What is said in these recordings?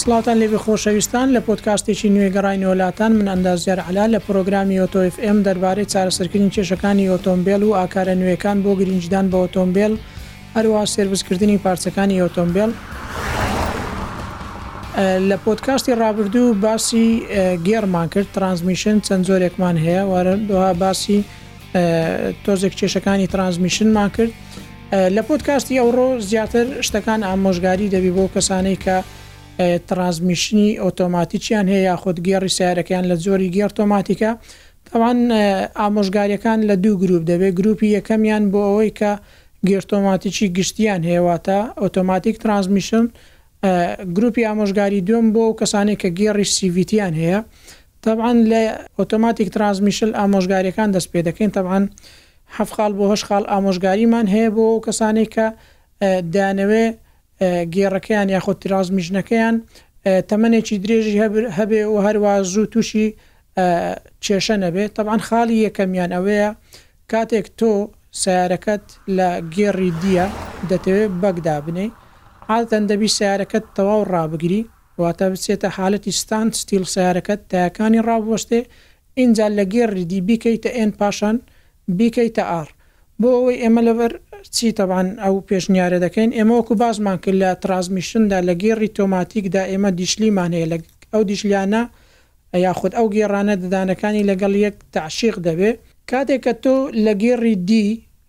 سڵاوتان لێبێ خۆشەویستان، لە پۆدکاستێکی نوێ گەڕاینەوە لاتان، من ئەندازیار عەلا لە پرۆگرامی ئۆتۆ ئێف ئێم دەربارەی چارەسەرکردنی کێشەکانی ئۆتۆمبێل و ئاکارە نوێکان بۆ گرینگیدان بە ئۆتۆمبێل هەروەها سێرڤسکردنی پارچەکانی ئۆتۆمبێل لە پۆدکاستی ڕابردوو باسی گێڕمان کرد ترانسمیشن چەند جۆرێکمان هەیە وارە دوها باسی تۆزێک کێشەکانی ترانزمیشنمان کرد لە پۆتکاستی ئەوڕۆ زیاتر شتەکان ئامۆژگاری دەبی بۆ کەسانەی کە ترانزمیشنی ئۆتۆماتیکیان هەیە یاخود گێڕی سیارەکەیان لە زۆری گێر تۆماتیکە تاوان ئامۆژگاریەکان لە دوو گروپ دەبێت گروپی یەکەمیان بۆ ئەوەی کە گێرتۆماتیکی گشتیان هەیەواتە ئۆتۆماتیک ترانزمیشن گروپی ئامۆژگاری دوم بۆ کەسانی کە گێڕی سیڤیتیان هەیە تەبعەن لە ئۆتۆماتیک ترانسمیشل ئامۆژگاریەکان دەست پێ دەکەین تەبعەن حەفت خاڵ بۆ هەشت خاڵ ئامۆژگاریمان هەیە بۆ ئەو کەسانەی کە دەیانەوێ گێڕەکەیان یاخود ترانسمیشنەکەیان تەمەنێکی درێژی هەبێ و هەروا زوو تووشی کێشە نەبێ تەبعەن خاڵی یەکەمیان ئەوەیە کاتێک تۆ سیارەکەت لە گێڕی دیە دەتەوێ بەک دابنێی عادەتەن دەبی سیارەکەت تەواو ڕابگری واتە بچێتە حالەتی ستاند ستیڵ سەیارەکەت تایەکانی ڕابوەستێ ئینجا لە گێر ریدی بیکەیتە ئێن پاشان بیکەیتە ئاڕ بۆ ئەوەی ئێمە لەبەر چی تەبعەن ئەو پێشنیارە دەکەین ئێمە وەکو باسمان کرد لە تڕازمیشندا لە گێڕی تۆماتیک دا ئێمە دیشلیمان هەیە لە ئەو دیشلیانە یاخود ئەو گێڕانە ددانەکانی لەگەڵ یەک تەعشیق دەبێ کاتێک کە تۆ لە گێڕی دی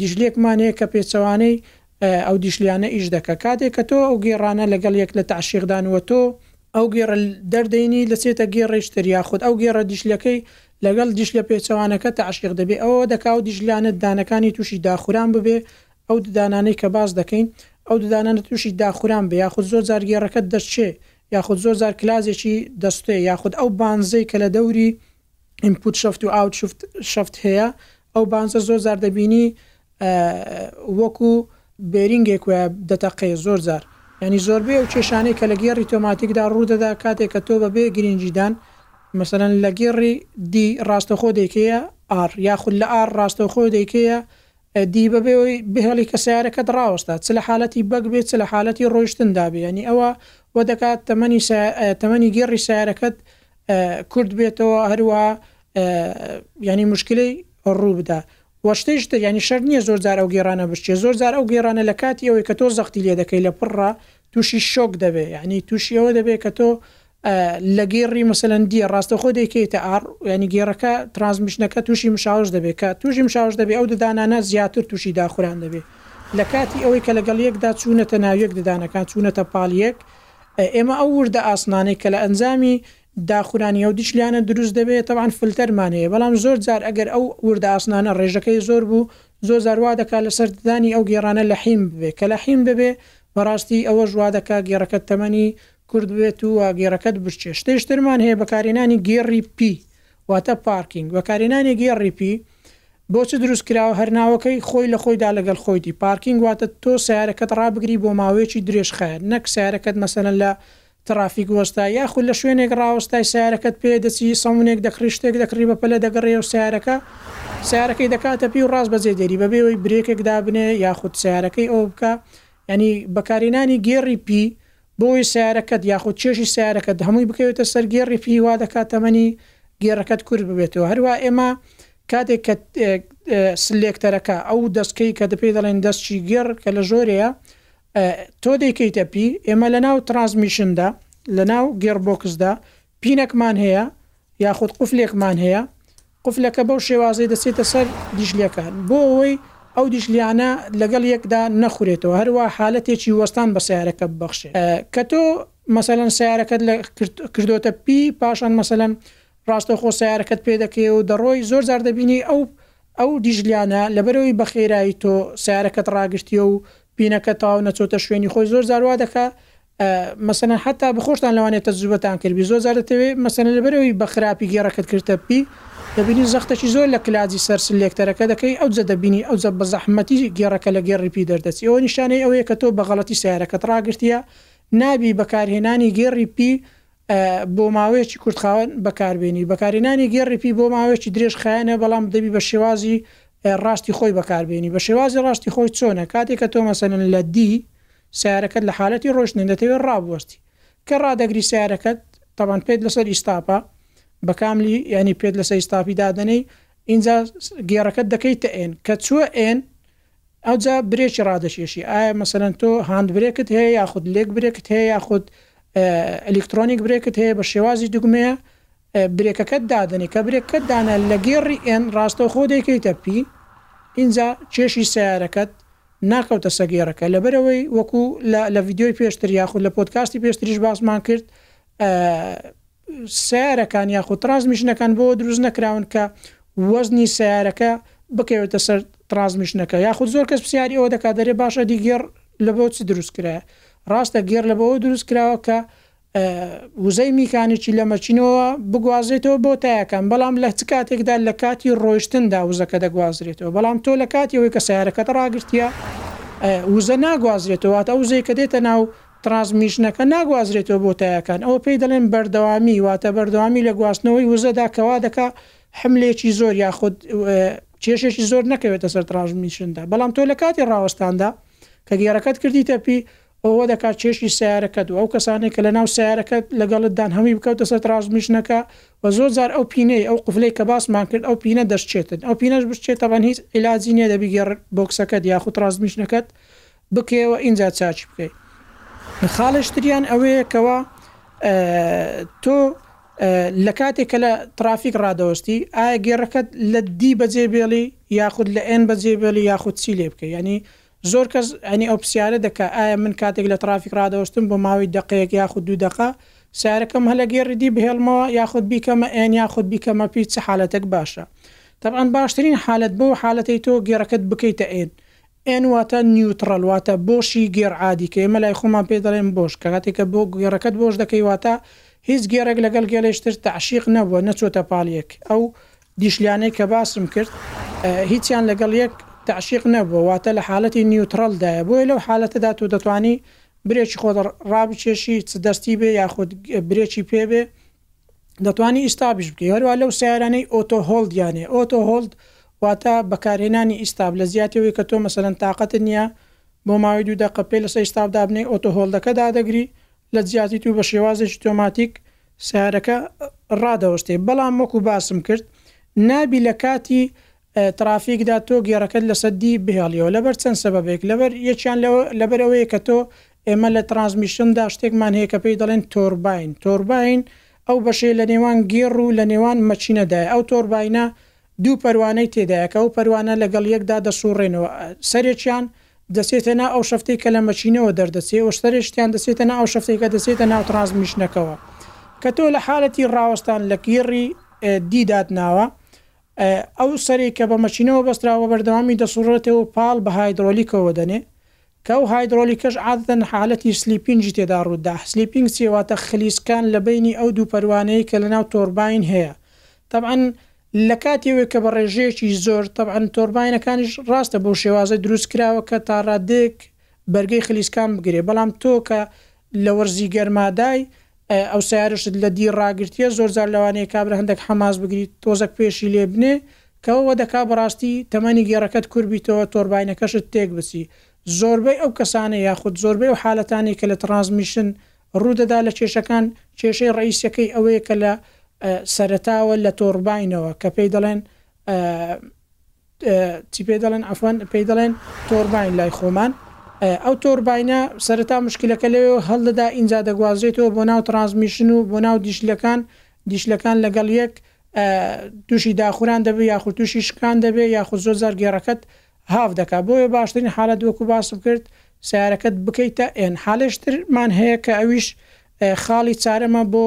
دیشلێکمان هەیە کە پێچەوانەی ئەو دیشلیانە ئیش دەکا. کاتێ کە تۆ ئەو گێڕانە لەگەڵ یەک لە تەعشیق دان و تۆ. ئەو گێڕە دەردەینی دەچێتە گێڕێش تر یاخود ئەو گێڕە دیشلەکەی لەگەڵ دیشلە پێچەوانەکە تەعشیق دەبێ ئەوە دەکا ئەو دیشلانە ددانەکانی تووشی داخوران ببێ ئەو ددانانەی کە باس دەکەین ئەو ددانانە تووشی داخوران بێ یاخود زۆر جار گێڕەکەت دەشچێ یاخود زۆر جار کلازێکی دەسوتێ یاخود ئەو بانزەی کە لە دەوری ئینپوت شفت و ئاوت شفت هەیە ئەو بانزە زۆر جار دەبینی وەکو بێرینگێک وایە دەتەقێ زۆر جار یانی زۆربەی ئەو کێشانەی کە لە گێڕی تۆماتیکدا ڕوودەدا کاتێک کە تۆ بەبێ گرنگیدان مەسەرەن لە گێڕی دی ڕاستەخۆ دەیکەیە ئار یاخود لە ئار ڕاستەخۆ دەیکەیە دی بەبێەوەی بهێڵی کە سیارەکە دڕاوەستا چ لە حالەتی بەگ بێت چ لە حالەتی ڕۆیشتندا بێنی ئەوە وە دەکات تەمەنی تەمەنی گێڕی سیارەکەت کورت بێتەوە هەروەها یانی مشکلی ڕووبدا وە شتیش تر یانی شەر نییە زۆر جار ئەو گێڕانە بچێ زۆر جار ئەو گێڕانە لە کاتی ئەوەی کە تۆ زەختی لێ دەکەی لە پڕڕا تووشی شۆک دەبێ یعنی تووشی ئەوە دەبێت کە تۆ لە گێڕی مەسەەن دیە ڕاستە خۆ دەیکەیتە ئار ینی گێڕەکە ترانزمیشنەکە تووشی مشاوش دەبێت کە تووشی مشاوش دەبێت ئەو ددانانە زیاتر تووشی داخوران دەبێت لە کاتی ئەوەی کە لەگەڵ یەکدا چوونەتە ناویەک ددانەکان چوونەتە پاڵ یەک ئێمە ئەو وردە ئاسنانەی کە لە ئەنجامی داخورانی ئەو دیچلانە دروست دەبێت تەبعەن فلتەرمان هەیە بەڵام زۆر جار ئەگەر ئەو وردە ئاسنانە ڕێژەکەی زۆر بوو زۆر جار وا دەکات لەسەر ددانی ئەو گێڕانە لەحیم ببێت کە لەحیم دەبێت بەڕاستی ئەوەش وا دەکات گێڕەکەت تەمەنی کورت بێت و گێڕەکەت بچێت شتێشترمان هەیە بەکارهێنانی گێڕی پی واتە پارکینگ، بەکارهێنانی گێ ڕیپی، بۆ چ دروست کراوە، هەر ناوەکەی خۆی لە خۆیدا لەگەڵ خۆیتی، پارکینگ واتە تۆ سەیارەکەت ڕابگری بۆ ماوەیەکی درێژخایەن، نەک سەیارەکەت مەسەلەن لە تڕافیک وەستا، یاخود لە شوێنێک ڕاوەستای سەیارەکەت پێ دەچی سەمونێک دەکڕی شتێک دەکڕی بە پەلە دەگەڕێ و سەیارەکە سەیارەکەی دەکاتە پێ و ڕاست بەجێ دێری بەبێ ئەوەی برێکێک دابنێ یاخود سەیارەکەی ئەوە بکا یانی بەکارهێنانی گێ ڕیپی بۆی سەیارەکەت یاخود چێژی سەیارەکەت هەمووی بکەوێتە سەر گێڕی فیی وا دەکات تەمەنی گێڕەکەت کورت ببێتەوە هەروەها ئێمە کاتێک کە سلێکتەرەکە ئەو دەستکەی کە پێی دەڵێن دەستچی گێڕ کە لە ژۆرەیە تۆ دەیکەیتە پی ئێمە لەناو ترانسمیشندا لەناو گێڕبۆکسدا پینەکمان هەیە یاخود قفلێکمان هەیە قفلەکە بەو شێوازەی دەچێتە سەر دیشلەکە بۆ ئەوەی ئەو دیشلیانە لەگەڵ یەکدا نەخورێتەوە هەروە حالەتێکی وەستان بە سەیارەکە ببەخشێ کە تۆ مەسەلەن سەیارەکەت لە کردۆتە پی پاشان مەسەلەن ڕاستەوخۆ سەیارەکەت پێ دەکەی و دەڕۆی زۆر جار دەبینی ئەو ئەو دیشلیانە لەبەرەوەی بە خێرایی تۆ سەیارەکەت ڕاگرتیە و پینەکە تەواو نەچۆتە شوێنی خۆی زۆر جار وا دەکا مەسەلەن حەتا بەخۆشتان لەوانەیە تەجروبەتان کردبی زۆر جار دەتەوێ مەسەلەن لەبەرەوەی بە خراپی گێڕەکەت کرد تەپی دەبینی زەختەکی زۆر لە کلاجی سەر سلێکتەرەکە دەکەی ئەوجە دەبینی ئەوجە بە زەحمەتی گێڕەکە لە گێڕی پی دەردەچی ئەوە نیشانەی ئەوەیە کە تۆ بە غەڵەتی سەیارەکەت ڕاگرتیە نابی بەکارهێنانی گێڕی پی بۆ ماوەیەکی کورت خاوەن بەکاربێنی بەکارهێنانی گێڕی پی بۆ ماوەیەکی درێژ خایەنە بەڵام دەبی بە شێوازی ڕاستی خۆی بەکاربێنی بە شێوازی ڕاستی خۆی چۆنە کاتێک کە تۆ مەسەلەن لە دی سەیارەکەت لە حالەتی ڕۆشتنە دەتەوێت ڕابوەستی کە ڕادەگری سەیارەکەت تەبان پێت لەسەر ئیستاپە بەکاملی یانی پێت لەسەر ئیستاپی دادەنێی ئینجا گێڕەکەت دەکەیتە ئێن کە چوە ئێن ئەوجا برێکی ڕادەکێشی ئایا مەسەلەن تۆ هاند برێکت هەیە یاخود لێک برێکت هەیە یاخود ئەلیکترۆنیک برێکت هەیە بە شێوازی دوگمەیە برێکەکەت دادەنێ کە برێکەکەت دانا لە گێڕی N ڕاستەوخۆ دەیکەیتە P ئینجا کێشی سەیارەکەت ناکەوتە سە گێڕەکە لەبەرئەوەی وەکو لە لە ڤیدیۆی پێشتر یاخود لە پۆدکاستی پێشتریش باسمان کرد سەیارەکان یاخود ترانسمیشنەکان بۆ دروست نەکراون کە وەزنی سەیارەکە بکەوێتە سەر ترانسمیشنەکە یاخود زۆر کەس پرسیاری ئەوە دەکات دەرێ باشە دی گێڕ لە بۆ چ دروست کرایە ڕاستە گێڕ لە بەوە دروست کراوە کە وزەی میکانیکی لە مەکینەوە بگوازرێتەوە بۆ تایەکان بەڵام لە چ کاتێکدا لە کاتی ڕۆیشتندا وزەکە دەگوازرێتەوە بەڵام تۆ لە کاتی ئەوەی کە سەیارەکەت ڕاگرتیە وزە ناگوازرێتەوە واتە ئەو وزەی کە دێتە ناو ترانسمیشنەکە ناگوازرێتەوە بۆ تایەکان ئەوە پێی دەڵێن بەردەوامی واتە بەردەوامی لە گواستنەوەی وزەدا کەوا دەکا حملێکی زۆر یاخود کێشێکی زۆر نەکەوێتە سەر ترانسمیشندا بەڵام تۆ لە کاتی ڕاوەستاندا کە گێرەکەت کردیتە پی ئەو ئەوە دەکات چێشتی سەیارەکەت و ئەو کەسانەی کە لەناو سەیارەکەت لەگەڵتدان هەمووی بکەوتە سەر تراسمیشنەکە و زۆر جار ئەو پینەی ئەو قفلەی کە باسمان کرد ئەو پینە دەشچێتن ئەو پینەش بشچێت تەبەن هیچ عیلاجی نیە دەبی گێڕ بۆکسەکەت یاخود تراسمیشنەکەت بکەیەوە ئینجا چاکی بکەی خاڵێش تریان ئەوەیە کەوا تۆ لە کاتێک کە لە ترافیک ڕادەوەستی ئایا گێڕەکەت لە دی بەجێ بێڵی یاخود لە ئێن بەجێ بێڵی یاخود چی لێ بکە ینی زۆر کەس عنی ئەو پسیارە دەکا ئایا من کاتێک لە تڕافیک ڕادەوەستم بۆ ماوەی دەقەیەک یاخود دوو دەقە سیارەکەم هەلە گێڕی دی بهێڵمەوە یاخود بیکەمە ئێن یاخود بیکەمە پی چ حالەتەک باشە تەبعەن باشترین حالەت بۆ حالەتەی تۆ گێڕەکەت بکەیتە ئێن ئێن واتە نیوتڕەل واتە بۆشی گێڕ عادی کە ئێمە لای خۆمان پێی دەڵێن بۆش کە کاتێک کە بۆ گێڕەکەت بۆش دەکەی واتە هیچ گێڕێک لەگەڵ گێلێشتر تەعشیق نەبووە نەچۆتە پاڵ یەک ئەو دیشلیانەی کە باسم کرد هیچیان لەگەڵ یەک تەعشیق نەبووە واتە لە حالەتی نیوتڕەل دایە بۆیە لەو حالەتەدا تۆ دەتوانی برێکی خۆت ڕابکێشی چ دەستی بێ یاخود برێکی پێ بێ دەتوانی ئیستابیش بکەی هەروە لەو سیارانەی ئۆتۆ هۆڵد یانێ ئۆتۆ هۆڵد واتە بەکارهێنانی ئیستاب لە زیاتەوەی کە تۆ مەسەن تااقەت نییە بۆ ماوەی دوو دەقە پێ لەسە ئیستاب دابنەی ئۆتۆ هۆڵدەکە دادەگری لە جیاتی تو بە شێوازێکی تۆماتیک سەیارەکە ڕادەوەستێ بەڵام وەکو باسم کرد نابی لە کاتی تڕافیکدا تۆ گێڕەکەت لە سەددی بهێڵیەوە لەبەر چەند سەبەبێک لەبەر یەکیان لەوە لەبەر ئەوەیە کە تۆ ئێمە لە تڕانسمیشندا شتێکمان هەیە کە پێی دەڵێن تۆرباین تۆرباین ئەو بەشەی لە نێوان گێڕ و لە نێوان مەکینەدایە ئەو تۆرباینە دوو پەروانەی تێدایە کە ئەو پەروانە لەگەڵ یەکدا دەسوڕێنەوە ئە سەرێکیان دەچێتە نا ئەو شەفتەی کە لە مەکینەوە دەردەچێ و سەرێشتیان دەچێتە نا ئەو شەفتەی کە دەچێتە ناو تڕانسمیشنەکەوە کە تۆ لە حالەتی ڕاوەستان لە گێڕی دی دات ناوە ئە ئەو سەرێک کە بە مەکینەوە بەستراوە بەبەردەوامی دەسوڕێتەوە و پاڵ بە هایدرۆلیکەوە دەنێ کە ئەو هایدرۆلیکەش عادەتەن حالەتی سلیپینگی تێدا ڕووتدا سلیپینگ چیە واتە خلیسکان لە بەینی ئەو دوو پەروانەی کە لەناو تۆرباین هەیە تەبعەن لە کاتی وێک کە بە ڕێژەیەکی زۆر تەبعەن تۆرباینەکانیش ڕاستە بەو شێوازە دروست کراوە کە تا ڕادەیەک بەرگەی خلیسکان بگرێ بەڵام تۆ کە لە وەرزی گەرمادای ئەو سەیارەشت لە دی ڕاگرتیە زۆر جار لەوانەیە کابرا هەندەک حەماس بگریت تۆزەک پێشی لێ بنێ کە وە دەکا بەڕاستی تەمەنی گێڕەکەت کور بیتەوە تۆرباینەکەشت تێک بچی زۆربەی ئەو کەسانە یاخود زۆربەی ئەو حالەتانەی کە لە تڕانسمیشن ڕوو دەدا لە کێشەکان کێشەی ڕەئیسەکەی ئەوەیە کە لە سەرەتاوە لە تۆڕباینەوە کە پێی دەڵێن چی پێ دەڵێن عەفوەن پێی دەڵێن تۆرباین لای خۆمان ئەو تۆرباینە سەرەتا مشکلەکە لەوێ هەڵدەدا ئینجا دەگوازرێتەوە بۆ ناو ترانسمیشن و بۆ ناو دیشلەکان دیشلەکان لەگەڵ یەک تووشی داخوران دەبێ یاخود تووشی شکان دەبێ یاخود زۆر زار گێڕەکەت هاف دەکات بۆیە باشترین حالەت وەکو باسم کرد سیارەکەت بکەیتە ئێن حالشترمان هەیە کە ئەویش خاڵی چارەمە بۆ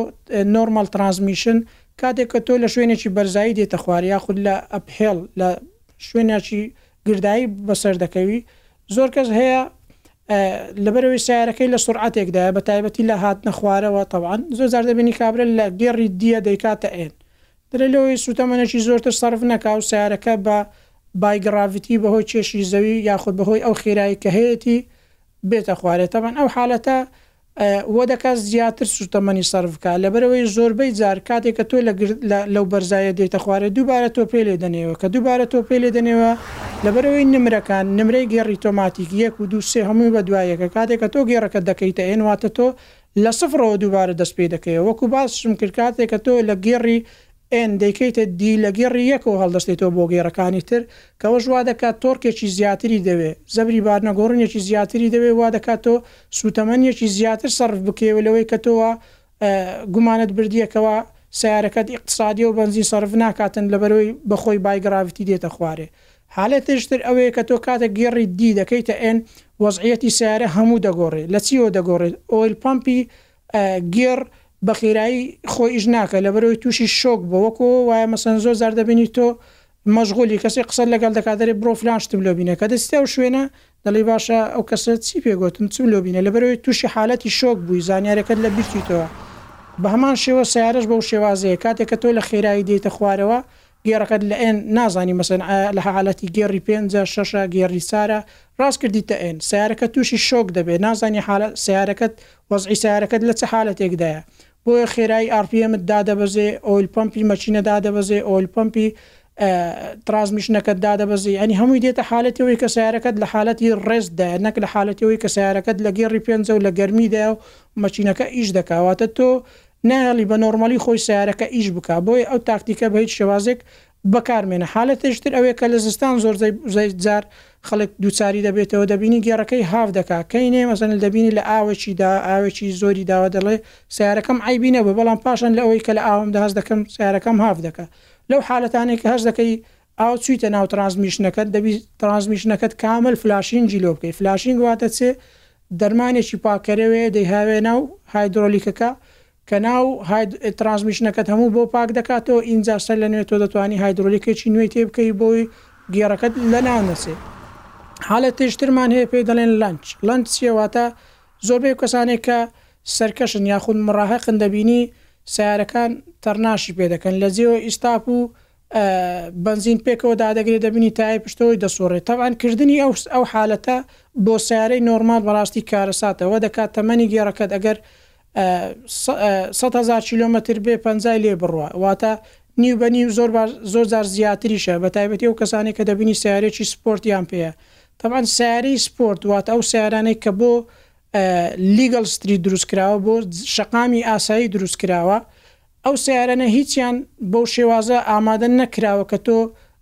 Normal Transmission کاتێک کە تۆ لە شوێنێکی بەرزایی دێیتە خوار یاخود لە Uphill لە شوێنێکی گردایی بەسەر دەکەوی زۆر کەس هەیە لەبەرەوەی سیارەکەی لە سورعەتێکدایە بە تایبەتی لە هاتنە خوارەوە تەوان زۆر زار دەبینی کابرا لە گێڕی دیە دەیکاتە ئێن درێ لەوەی سوتەمەنێکی زۆرتر سەرف نەکا و سیارەکە بە بای گڕاڤیتی بەهۆی کێشی زەوی یاخود بەهۆی ئەو خێرایی کە هەیەتی بێتە خوارێ تەبەن ئەو حالەتە وە دەکات زیاتر سوتەمەنی سەرف بکات لەبەرئەوەی زۆربەی جار کاتێک کە تۆ لەو بەرزایە دێیتە خوارێ دووبارە تۆپێ لێ دەنێیەوە کە دووبارە تۆپێ لێ دەنێیەوە لەبەرئەوەی نمرەکان نمرەی گێڕی تۆماتیک یەک و دوو سێ هەمووی بە دوای یەکە کاتێک کە تۆ گێڕەکە دەکەیتە ئێن واتە تۆ لە سفڕەوە دووبارە دەست پێ دەکەیەوە وەکو باسشم کرد کاتێک کە تۆ لە گێڕی ئێن دەیکەیتە دی لە گێڕی یەکەوە هەڵدەستێتەوە بۆ گێڕەکانی تر کەوەش وا دەکات تۆرکێکی زیاتری دەوێ زەبری بارنە گۆڕنێکی زیاتری دەوێ وا دەکات تۆ سووتەمەنیەکی زیاتر سەرف بکەی و لەوەی کە تۆ وا گومانت بردیە کەوا سەیارەکەت ئیقتسادیە و بەنزین سەرف ناکاتن لەبەرەوەی بەخۆی بای گڕاڤیتی دێتە خوارێ حالەتێش تر ئەوەیە کە تۆ کاتێک گێڕی دی دەکەیتە ئێن وەزعیەتی سەیارە هەموو دەگۆڕێ لە چیەوە دەگۆڕێت ئۆیل پەمپی گێڕ بە خێرایی خۆی ئیش ناکە لەبەرەوەی تووشی شۆک بووە وەکو وایە مەسەن زۆر زار دەبینی تۆ مەژغولی کەسێک قسەت لەگەڵ دەکات دەرێ بڕۆ فلان شتم لۆ بینە کە دەچیتە ئەو شوێنە دەڵێی باشە ئەو کەسە چی پێ گۆتم چم لۆ بینە لەبەرەوەی تووشی حالەتی شۆک بووی زانیارەکەت لە بیرچیتەوە بە هەمان شێوە سەیارەش بەو شێوازەیە کاتێک کە تۆ لە خێرایی دێیتە خوارەوە گێڕەکەت لە ئێن نازانی مەسەن ئایا لە حالەتی گێڕی پێنجە شەشە گێڕی چارە ڕاست کردیتە ئێن سەیارەکە تووشی شۆک دەبێ نازانی حالە سەیارەکەت وەزعی سەیارەکەت لە چ حالەتێکدایە بۆیە خێرایی ئار پی ئێمت دادەبەزێ ئۆیل پەمپی مەکینە دادەبەزێ ئۆیل پەمپی ترازمیشنەکەت دادەبەزێ یانی هەمووی دێتە حالەتی ئەوەی کە سەیارەکەت لە حالەتی ڕێزدایە نەک لە حالەتی ئەوەی کە سەیارەکەت لە گێڕی پێنجە و لە گەرمیدایە و مەکینەکە ئیش دەکا واتە تۆ نایەڵی بە نۆرمەلی خۆی سەیارەکە ئیش بکا بۆیە ئەو تاکتیکە بە هیچ شێوازێک بەکارمێنە، حالەتێکی تر ئەوەیە کە لە زستان زۆر زەی جار خەڵک دووچاری دەبێتەوە دەبینی گێڕەکەی هاف دەکا کەی نێ مەسەن دەبینی لە ئاوەکی دا ئاوێکی زۆری داوە دەڵێ سیارەکەم عیبی نەبوو بەڵام پاشان لە ئەوەی کە لە ئاوم داهەست دەکەم سیارەکەم هاف دەکا لەو حالەتانەی کە هەست دەکەی ئاو چویتە ناو ترانزمیشنەکەت دەبی ترانزمیشنەکەت کامل فلاشینگی لۆ بکەی فلاشینگ واتە چێ دەرمانێکی پاکەرەوەیە دەیهاوێ ناو هایدرۆلیکەکە کە ناو هاید ترانسمیشنەکەت هەموو بۆ پاک دەکاتەوە ئینجا سەر لە نوێ تۆ دەتوانی هایدرۆلیکێکی نوێی تێ بکەی بۆی گێڕەکەت لە ناو نەچێ حالەتێش ترمان هەیە پێی دەڵێن لەنج لەنج چیە واتە زۆربەی کەسانێک کە سەرکەشن یاخود مڕاهقن دەبینی سیارەکان تەڕناشی پێ دەکەن لە جێوە ئیستاپ و بەنزین پێکەوە دادەگرێ دەبینی تای پشتەوەی دەسوڕێت تەبان کردنی ئەو ئەو حالەتە بۆ سیارەی نۆرمال بەڕاستی کارەساتە وە دەکات تەمەنی گێڕەکەت ئەگەر سەد هەزار کیلۆمەتر بێ پەنجای لێ بڕوا واتە نیو بە نیو زۆر زۆر جار زیاتریشە بە تایبەتی و کەسانی کە دەبینی سیارێکی سپۆرتیان پێەیە تەبان سیاری سپۆرت واتە ئەو سیارانەی کە بۆ لیگەل ستری دروست کراوە بۆ شقامی ئاسایی دروست کراوە ئەو سیارەنە هیچیان بەو شێوازە ئامادە نەکراوە کە تۆ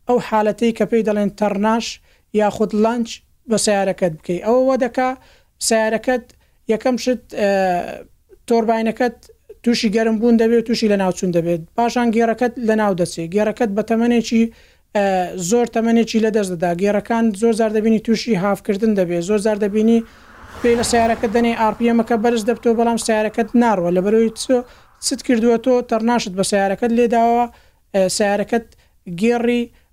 ئەو حالەتی کە پێی دەڵێن تەڕناش یاخود لانچ بە سیارەکەت بکەی ئەوە دەکا سیارەکەت یەکەم شت تۆرباینەکەت تووشی گەرم بوون دەبێت تووشی لە ناوچون دەبێت پاشان گێڕەکەت لە ناو دەچێت گێڕەکەت بە تەمەێکی زۆر تەمەێکی لە دەست دەدا گێڕەکان زۆر زار دەبینی تووشی هافکردن دەبێت زۆر زار دەبینی پێی لە سیارەکە دەنێ ئاپیەمەکە بەرز دەبتەوە بەڵام سیارەکەت ناڕوە لە بەرەوەی چت کردووە تۆ تەڕناشت بە سیارەکەت لێداوە سیارەکەت گێڕی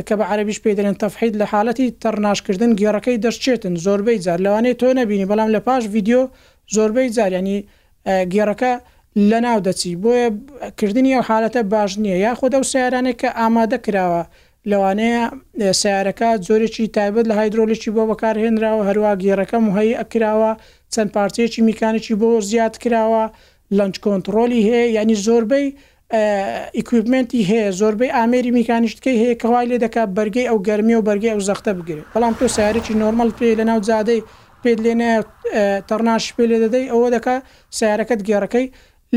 ە کە بە عەرەبیش پێی دەلێن تفحیط لە حالەتی تەڕناش کردن گێڕەکەی دەشچێتن زۆربەی جار لەوانەیە تۆ نەبینی بەڵام لە پاش ڤیدیۆ زۆربەی جار یانی گێڕەکە لەناو دەچی بۆیە کردنی ئەو حالەتە باش نیە یاخود ئەو سەیارانەی کە ئامادە کراوە لەوانەیە سەیارەکە جۆرێکی تایبەت لە هایدرۆلیکی بۆ بەکار هێنراوە هەروا گێڕەکە مهەیئ کراوە چەند پارچەیەکی میکانیکی بۆ زیاد کراوە لەنج کۆنتڕۆلی هەیە یانی زۆربەی ئیکویپمێنتی هەیە زۆربەی ئامێری میکانیشتکەی هەیە کە وای لێ دەکات بەرگەی ئەو گەرمی و بەرگەی ئەو زەختە بگرێت بەڵام تۆ سیارێکی نۆرمەڵ پێ لە ناو جادەی پێت لێ نایە تەڕناش پێ لێ دەدەی ئەوە دەکا سیارەکەت گێڕەکەی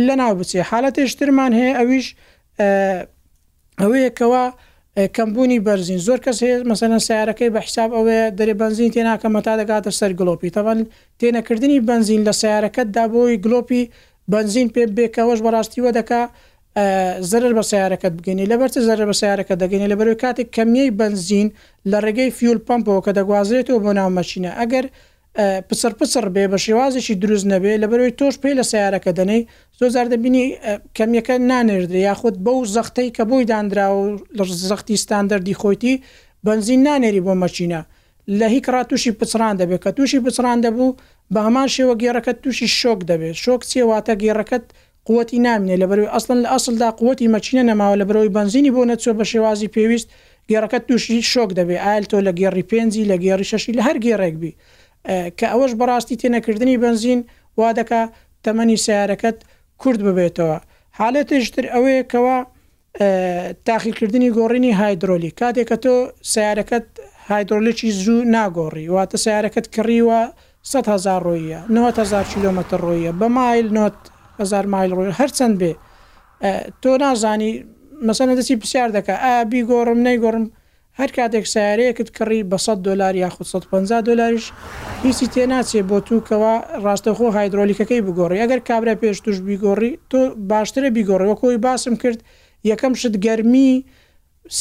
لە ناو بچێ حالەتێشترمان هەیە ئەویش ئەوەیە کەوا کەمبوونی بەرزین زۆر کەس هەیە مەسەن سیارەکەی بە حساب ئەوەیە دەرێ بنزین تێناکەمە تا دەگاتە سەر گلۆپی تەبەن تێنەکردنی بنزین لە سیارەکەتدا بۆی گلۆپی بەنزین پێ بێ کە ئەوەش بەڕاستی وە دەکا زەرەر بە سەیارەکەت بگەنی لەبەر چ زەرەر بە سەیارەکە دەگەنی لە بەرەوەی کاتێک کەمیەی بەنزین لە ڕێگەی فیول پەمپەوە کە دەگوازرێتەوە بۆ ناو مەشینە ئەگەر پچڕ پچڕ بێ بە شێوازێکی دروست نەبێ لە بەرەوەی تۆش پێ لە سیارەکە دەنەی زۆر زار دەبینی کەمیەکە نانێردرێ یاخود بەو زەختەی کە بۆی دانراوە زەختی ستاندەری خۆیتی بنزین نانێری بۆ مەچینە لە هیک ڕا تووشی پچڕان دەبێت، کە تووشی پچڕان دەبوو، بە هەمان شێوە گێڕەکەت تووشی شۆک دەبێت، شۆک چییە؟ واتە گێڕەکەت قووتی نامینێت، لەبەروی ئەسڵەن لە ئەسڵدا قووتی مەکینە نەماوە، لەبەرئەوەی بەنزینی بۆ نەچووە بە شێوازی پێویست، گێڕەکەت تووشی شۆک دەبێت، ئایا لە تۆ لە گێڕی پێنجی، لە گێڕی شەشی، لە هەر گێڕێک بی، کە ئەوەش بەڕاستی تێنەکردنی بەنزین وا دەکات تەمەنی سەیارەکەت کورت ببێتەوە، حالەتێکی تر ئەوەیە کەوا تاقیکردنی گۆڕینی هایدرۆلیک، کاتێک کە تۆ سەیارەکەت هایدرۆلیکی زوو ناگۆڕی، واتە سەیارەکەت کڕیوە سەد هەزار ڕۆییە، نەوەد هەزار کیلۆمەتر ڕۆییە، بە مایل نەوەد هەزار مایل ڕۆییە، هەرچەند بێ تۆ نازانی مەسەلەن دەچی پرسیار دەکا ئایا بیگۆڕم نەیگۆڕم، هەر کاتێک سەیارەیەکت کڕی بە سەد دۆلار یاخود سەد و پەنجا دۆلاریش هیچی تێناچێ بۆ توو کەوا ڕاستەوخۆ هایدرۆلیکەکەی بگۆڕی ئەگەر کابرای پێش توش بیگۆڕی تۆ باشترە بیگۆڕی وەکو ئەوەی باسم کرد یەکەم شت گەرمی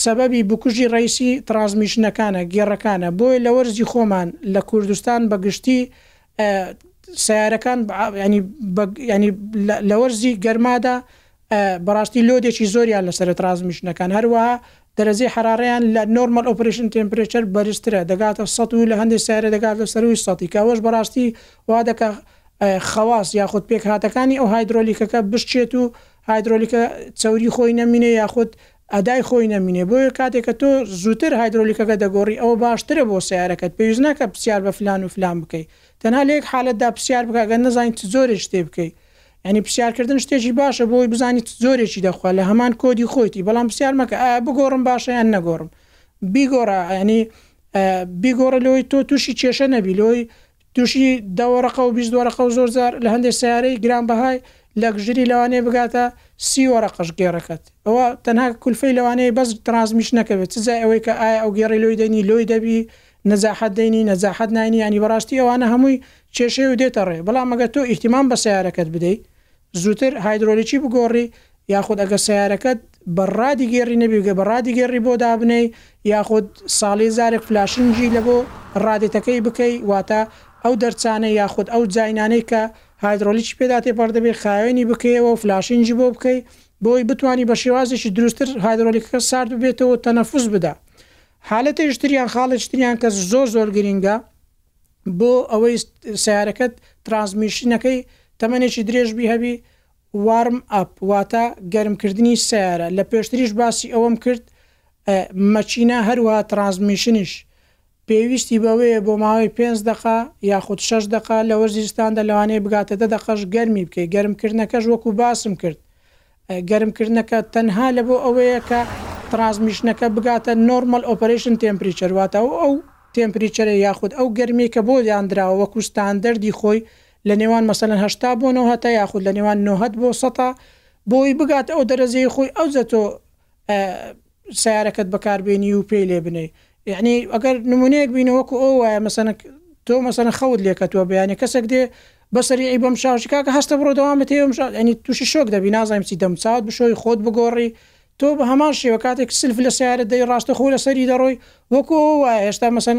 سەبەبی بکوژی ڕەیسی تڕانسمیشنەکانە گێڕەکانە بۆیە لە وەرزی خۆمان لە کوردستان بە گشتی سەیارەکان یانی یانی لە وەرزی گەرمادا بەڕاستی لۆدێکی زۆریان لەسەر ترازمیشنەکان هەروەها دەرەجەی حراڕیان لە نۆرمەل ئۆپرشن تمپرێچەر بەرزترە دەگاتە سە و لە هەندی سارە دەگات لە سەروی سەی کاوەش بەڕاستی وا دەکە خواست یاخود پێکهاتەکانی ئەو هایدرۆلیکەکە بشچێت و هایدرۆلیکە چوری خۆی نەمینێ یاخود ئەدای خۆی نەمینێ بۆیە کاتێ کە تۆ زووتر هایدرۆلیکەکە دەگۆڕی ئەوە باشترە بۆ سەیارەکەت پێویست ناکا پرسیار بە فلان و فلان بکەی تەنها لە یەک حالەتدا پرسیار بکە گەر نەزانی چ جۆرێک شتێ بکەی یانی پرسیار کردن شتێکی باشە بۆ ئەوی بزانی چ جۆرێکی دەخوا لە هەمان کۆدی خۆیتی بەڵام پرسیار مەکە ئایا بگۆڕم باشە یان نەگۆڕم بیگۆڕە یانی بیگۆڕە لەوەی تۆ تووشی کێشە نەبی لۆی تووشی دە وەرەقە و بیست وەرەقە و زۆر جار لە هەندێ سەیارەی گرانبەهای لەگژری لەوانەیە بگاتە سی وەرەقەش گێڕەکەت ئەوە تەنها کولفەی لەوانەیە بەس تڕانسمیشنەکە بێت چ جای ئەوەی کە ئایا ئەو گێڕی لۆی دەینی لۆی دەبی نەجاحەت دەینی نەجاحەت ناینی یانی بەڕاستی ئەوانە هەمووی کێشەیە و دێتە ڕێ بەڵام ئەگەر تۆ ئیهتیمام بە سەیارەکەت بدەیت زووتر هایدرۆلیکی بگۆڕی یاخود ئەگەر سەیارەکەت بە ڕادی گێڕی نەبی گەر بە ڕادی گێڕی بۆ دابنێی یاخود ساڵی زارێک فلاشنگی لە بۆ ڕادێتەکەی بکەی واتە ئەو دەرچانەی یاخود ئەو جاینانەی کە هایدرۆلیکی پێدا تێپەڕ دەبێ خاوێنی بکەیەوەو فلاشنگی بۆ بکەی بۆی بتوانی بە شێوازێکی دروستتر هایدرۆلیکەکە سارد ببێتەوەو تەنەفوس بدا حالەتێکی تریان خاڵێکی تریان کە زۆر زۆر گرینگە بۆ ئەوەی سەیارەکەت ترانسمیشنەکەی تەمەنێکی درێژبی هەبی وارم ئەپ واتە گەرم کردنی سەیارە لە پێشتریش باسی ئەوەم کرد مەچینە هەروە ترانسمیشنیش پێویستی بەوەیە بۆ ماوەی پێنج دەقە یاخود شەش دەقە لە وەرزی زستاندا لەوانەیە بگاتە دە دەقەش گەرمی بکەی گەرمکردنەکەش وەکو باسم کرد گەرمکردنەکە تەنها لەبۆ ئەوەیە کە تڕاسمیشنەکە بگاتە نۆرمەل ئۆپەرەیشن تێمپریچەر واتە ئەو ئەو تێمپریچەرە یاخود ئەو گەرمیەی کە بۆ داندراوە وەکو ستاندەردی خۆی لە نێوان مەسەلەن هەشتا بۆ نۆهەتا یاخود لە نێوان نۆهەت بۆ سەتا بۆ ئەوی بگاتە ئەو دەرەجەی خۆی ئەوجە تۆ سەیارەکەت بەکار بێنی و پێی لێ بنێی یەعنی ئەگەر نمونەیەک بینە وەکو ئەو وایە مەسەن تۆ مەسەن خەوت لێ کەتوە بەیانێ کەسێک دێ بەسەریعی بەم شاوشی کاکە هەستە بڕۆ دەوامت هەیە ئەم شا یەعنی توشی شۆک دەبی نازانم چی دەم چاوت بشۆی خۆت بگۆڕی تۆ بە هەمان شێوە کاتێک سلف لە سەیارەت دەی ڕاستە خۆ لەسەری دەڕۆی وەکو ئەوە وایە هێشتا مەسەن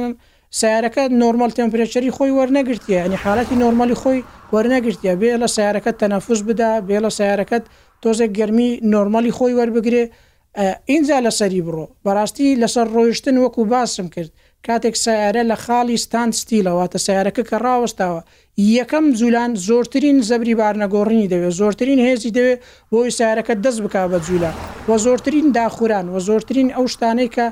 سەیارەکە نۆرمەل تمپرێچەری خۆی وەرنەگرتیە یەعنی حالەتی نۆرمەلی خۆی وەرنەگرتیە بێ لە سەیارەکەت تەنەفوس بدا بێ لە سەیارەکەت تۆزێک گەرمی نۆرمەلی خۆی وەربگرێ ئینجا لەسەری بڕۆ. بەڕاستی لەسەر ڕۆیشتن وەکو باسم کرد کاتێک سەیارە لە خاڵی ستاند ستیلە واتە سەیارەکە کە ڕاوەستاوە یەکەم جولان زۆرترین زەبری بارنەگۆڕینی دەوێت زۆرترین هێزی دەوێت بۆ ئەوەی سەیارەکە دەست بکات بە جولان وە زۆرترین داخوران وە زۆرترین ئەو شتانەی کە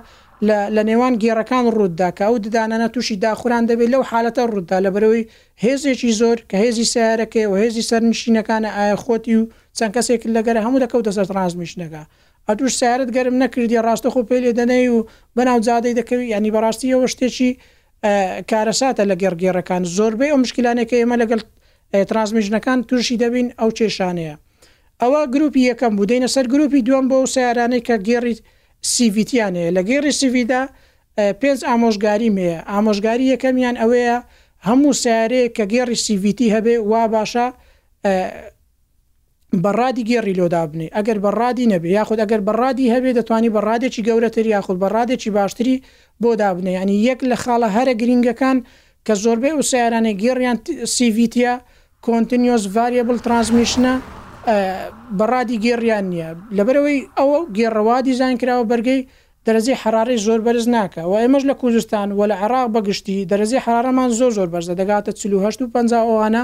لە لە نێوان گێڕەکان ڕووت دا کە ئەو ددانانە توشی داخوران دەبێت لەو حالەتە ڕووت دا لەبەرئەوەی هێزێکی زۆر کە هێزی سەیارەکەیە وە هێزی سەرنشینەکانە ئایە خۆتی و چەند کەسێکت لە گەرە هەموو دەکەوتە سەر تڕانسمیشنەکە ئەتوش سیارەت گەرم نەکردی ڕاستەخۆ پێ لێ دەنێی و بەناو جادەی دەکەوی یانی بەڕاستی ئەوە شتێکی کارەساتە لە گێڕگێڕەکان زۆربەی ئەو مشکلانێک کە ئێمە لەگەڵ ترانسمیژنەکان تووشی دەبین ئەو کێشانەیە ئەوە گروپی یەکەم بوو دەینە سەر گروپی دووەم بۆ ئەو سیارانەی کە گێڕی سیڤیتیان هەیە لە گێڕی سیڤیدا پێنج ئامۆژگاریم هەیە ئامۆژگاری یەکەمیان ئەوەیە هەموو سیارەیە کە گێڕی سیڤیتی هەبێ وا باشە بە ڕادی گێڕی لۆ دابنێی ئەگەر بە ڕادی نەبێ یاخود ئەگەر بە ڕادی هەبێ دەتوانی بە ڕادێکی گەورەتر یاخود بە ڕادێکی باشتری بۆ دابنێی یانی یەک لە خاڵە هەرە گرینگەکان کە زۆربەی ئەو سەیارانەی گێڕیان سی ڤی تیە کۆنتنیۆس ڤاریەبل ترانسمیشنە بە ڕادی گێڕیان نییە لەبەرەوەی ئەوە گێڕەوا دیزان کراوە بەرگەی دەرەجەی حرارەی زۆر بەرز ناکە و ئێمەش لە کوردستان و لە عێراق بەگشتی دەرەجەی حرارەمان زۆر زۆر بەرزە دەگاتە 48 و 50 ئەوانە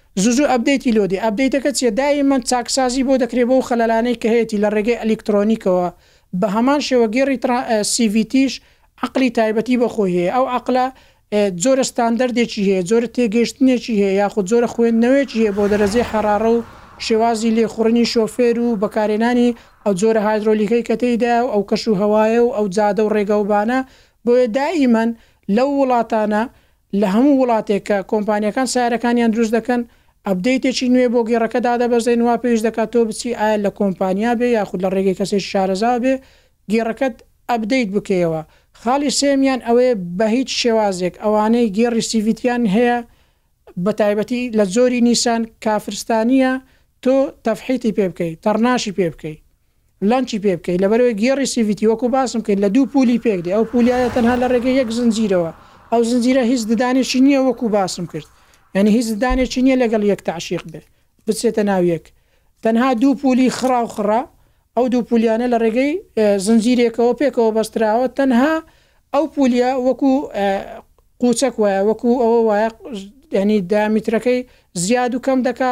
زوزو ئەپدەیتی لۆ دێ ئەپدەیتەکە چیە؟ دایمەن چاکسازی بۆ دەکرێ بەو خەلەلانەی کە هەیەتی لە ڕێگەی ئەلیکترۆنیکەوە بە هەمان شێوە گێڕی تڕا سی ڤی تیش عەقڵی تایبەتی بە خۆی هەیە ئەو عەقلە جۆرە ستاندەردێکی هەیە جۆرە تێگەیشتنێکی هەیە یاخود جۆرە خوێندنەوەیەکی هەیە بۆ دەرەجەی حەڕاڕە و شێوازی لێخوڕنی شۆفێر و بەکارێنانی ئەو جۆرە هایدرۆلیکەی کە تێیدایە و ئەو کەش و هەوایە و ئەو جادە و ڕێگە و بانە بۆیە دایمەن لەو وڵاتانە لە هەموو وڵاتێک کە کۆمپانیاکان سەیارەکانیان دروست دەکەن، ئەپدەیتێکی نوێ بۆ گێڕەکە دادەبەزێن، وا پێویست دەکات تۆ بچی ئایا لە کۆمپانیا بێ یاخود لە ڕێگەی کەسێکی شارەزاوە بێ گێڕەکەت ئەپدەیت بکەیەوە. خاڵی سێیەمیان ئەوەیە بە هیچ شێوازێک ئەوانەی گێڕی سیڤیتیان هەیە بە تایبەتی لە جۆری نیسان کافرستانییە تۆ تەفحیتی پێ بکەی، تەڕناشی پێ بکەی. لانچی پێ بکەی لەبەرەوەی گێڕی سیڤیتی وەکو باسم کرد لە دوو پولی پێک دێ ئەو پولیایە تەنها لە ڕێگەی یەک زنجیرەوە ئەو زنجیرە هیچ ددانێکی نییە وەکو باسم کرد یعنی هیچ ددانێکی نییە لەگەڵ یەک تەعشیق بێ بچێتە ناو یەک تەنها دوو پولی خڕا و خڕا ئەو دوو پولیانە لە ڕێگەی زنجیرێکەوە پێکەوە بەستراوە تەنها ئەو پولیا وەکو قوچەک وایە وەکو ئەوە وایە ینی دامیترەکەی زیاد و کەم دەکا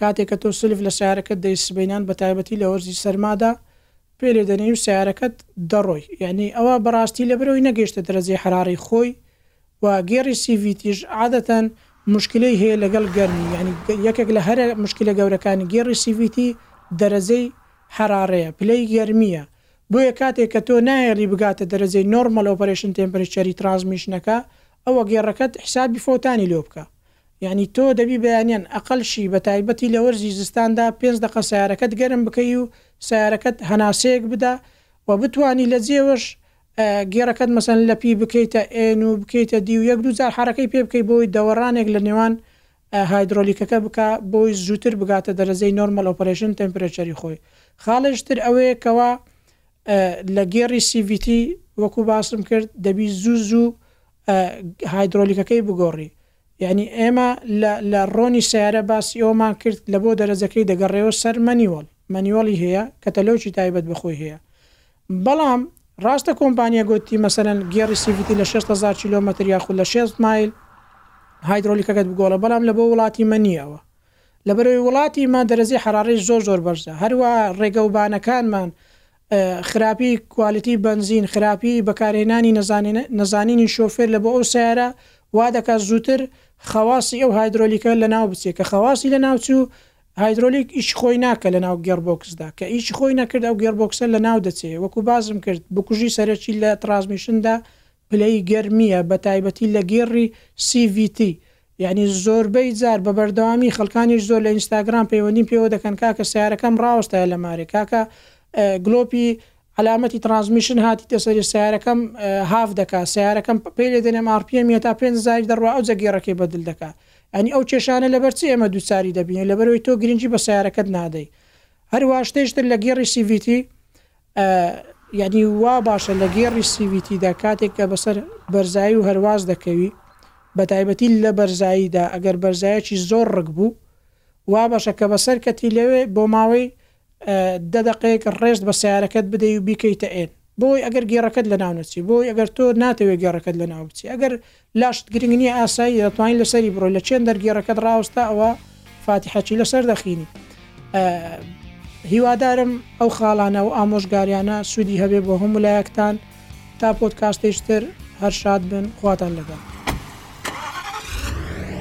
کاتێک کە تۆ سلف لە سەیارەکەت دەیت سبەینان بە تایبەتی لە وەرزی سەرمادا پێ لێ دەنێی و سەیارەکەت دەڕۆی یەعنی ئەوە بەڕاستی لەبەرئەوەی نەگەیشتە دەرەجەی حەرارەی خۆی و گێڕی سی ڤی تیش عادەتەن موشکیلەی هەیە لەگەڵ گەرمی یەعنی یەکێک لە هەرە موشکیلە گەورەکانی گێڕی سی ڤی تی دەرەجەی حەرارەیە پلەی گەرمیە بۆیە کاتێک کە تۆ ناهێڵی بگاتە دەرەجەی نۆرمەل ئۆپەرەیشن تێمپریچەری تڕانسمیشنەکە ئەوە گێڕەکەت حسابی فەوتانی لۆ بکە یانی تۆ دەبی بەیانیان ئەقەل شی بەتایبەتی لەوەرزی زستاندا پێنج دەقە سەیارەکەت گەرم بکەی و سەیارەکەت هەناسەیەک بدە و بتوانی لەجێوەش گێڕەکەت مەسەن لەپی بکەیتە ئێن و بکەیتە دی و یەک دوو جار حەرەکەی پێ بکەی بۆی دەوەرانێک لەنێوان هایدرۆلیکەکە بکە بۆی زوتر بگاتە دەرەجەی نۆرمەل ئۆپەرەیشن تێمپرێچەری خۆی خاڵێش تر ئەوەیە کەوا لە گێڕی سی ڤی تی وەکو باسم کرد دەبی زوو زوو هایدرۆلیکەکەی بگۆڕی یانی ئێمە لە لە ڕۆنی سەیارە باسی ئەوەمان کرد لە بۆ دەرەجەکەی دەگەڕێوە سەر مەنیوەڵ مەنیوەڵی هەیە کەتەلۆکی تایبەت بە خۆی هەیە بەڵام ڕاستە کۆمپانیا گۆتی مەسەلەن گێڕی سیڤیتی لە شێست هەزار کیلۆمەتر یاخود لە شێست مایل هایدرۆلیکەکەت بگۆڵە بەڵام لە بۆ وڵاتی مە نییە ئەوە لەبەرەوەی وڵاتی مە دەرەجەی حەراڕەی زۆر زۆر بەرزە هەروە ڕێگەوبانەکانمان خراپی کوالیتی بەنزین، خراپی بەکارهێنانی نەزانینی شۆفێر لە بۆ ئەو سەیارە وا دەکات زووتر خەواسی ئەو هایدرۆلیکە لە ناو بچێت کە خەواسی لە ناوچوو هایدرۆلیک ئیش خۆی ناکە لە ناو گێڕبۆکسدا کە ئیش خۆی نەکرد ئەو گێڕبۆکسە لە ناو دەچێ وەکو باسم کرد بکوژی سەرەکی لە تڕازمیشندا پلەی گەرمیە بە تایبەتی لە گێڕی CVT یەعنی زۆربەی جار بە بەردەوامی خەڵکانیش زۆر لە ئینستاگرام پەیوەندیم پێوە دەکەن کاکە سەیارەکەم ڕاوەستایە لە مارێ کاکە گلۆپی عەلامەتی تڕانسمیشن هاتیتە سەری سەیارەکەم هاف دەکا سەیارەکەم پێی لێ دەنێم ئاڕ پی ئێمی هەتا پێنج هەزاری دەڕوا ئەوجە گێڕەکەی بەدل دەکا یەعنی ئەو کێشانە لەبەر چی ئێمە دووچاری دەبین لەبەرەوەی تۆ گرنگی بە سەیارەکەت نادەی هەروا شتێش تر لە گێڕی سیڤیتی ئە یەعنی وا باشە لە گێڕی سی ڤی تی دا کاتێک کە بە سەر بەرزایی و هەرواز دەکەوی بە تایبەتی لە بەرزایی دا ئەگەر بەرزایەکی زۆر ڕک بوو وا باشە کە بە سەر کەتی لەوێ بۆ ماوەی ئە دە دەقەیەک ڕێست بە سەیارەکەت بدەی و بیکەیتە ئێن بۆی ئەگەر گێڕەکەت لە ناو نەچی بۆی ئەگەر تۆ ناتەوێ گێڕەکەت لە ناو بچی ئەگەر لاشت گرنگ نیە ئاساییە دەتوانی لەسەری بڕۆی لە چێن دەرگێڕەکەت ڕاوەستا ئەوە فاتیحەچی لەسەر دەخینی هیوادارم ئەو خاڵانە و ئامۆژگاریانە سوودی هەبێ بۆ هەموو لایەکتان تا پۆتکاستێشتر هەر شاد بن خواتان لەگەڵ.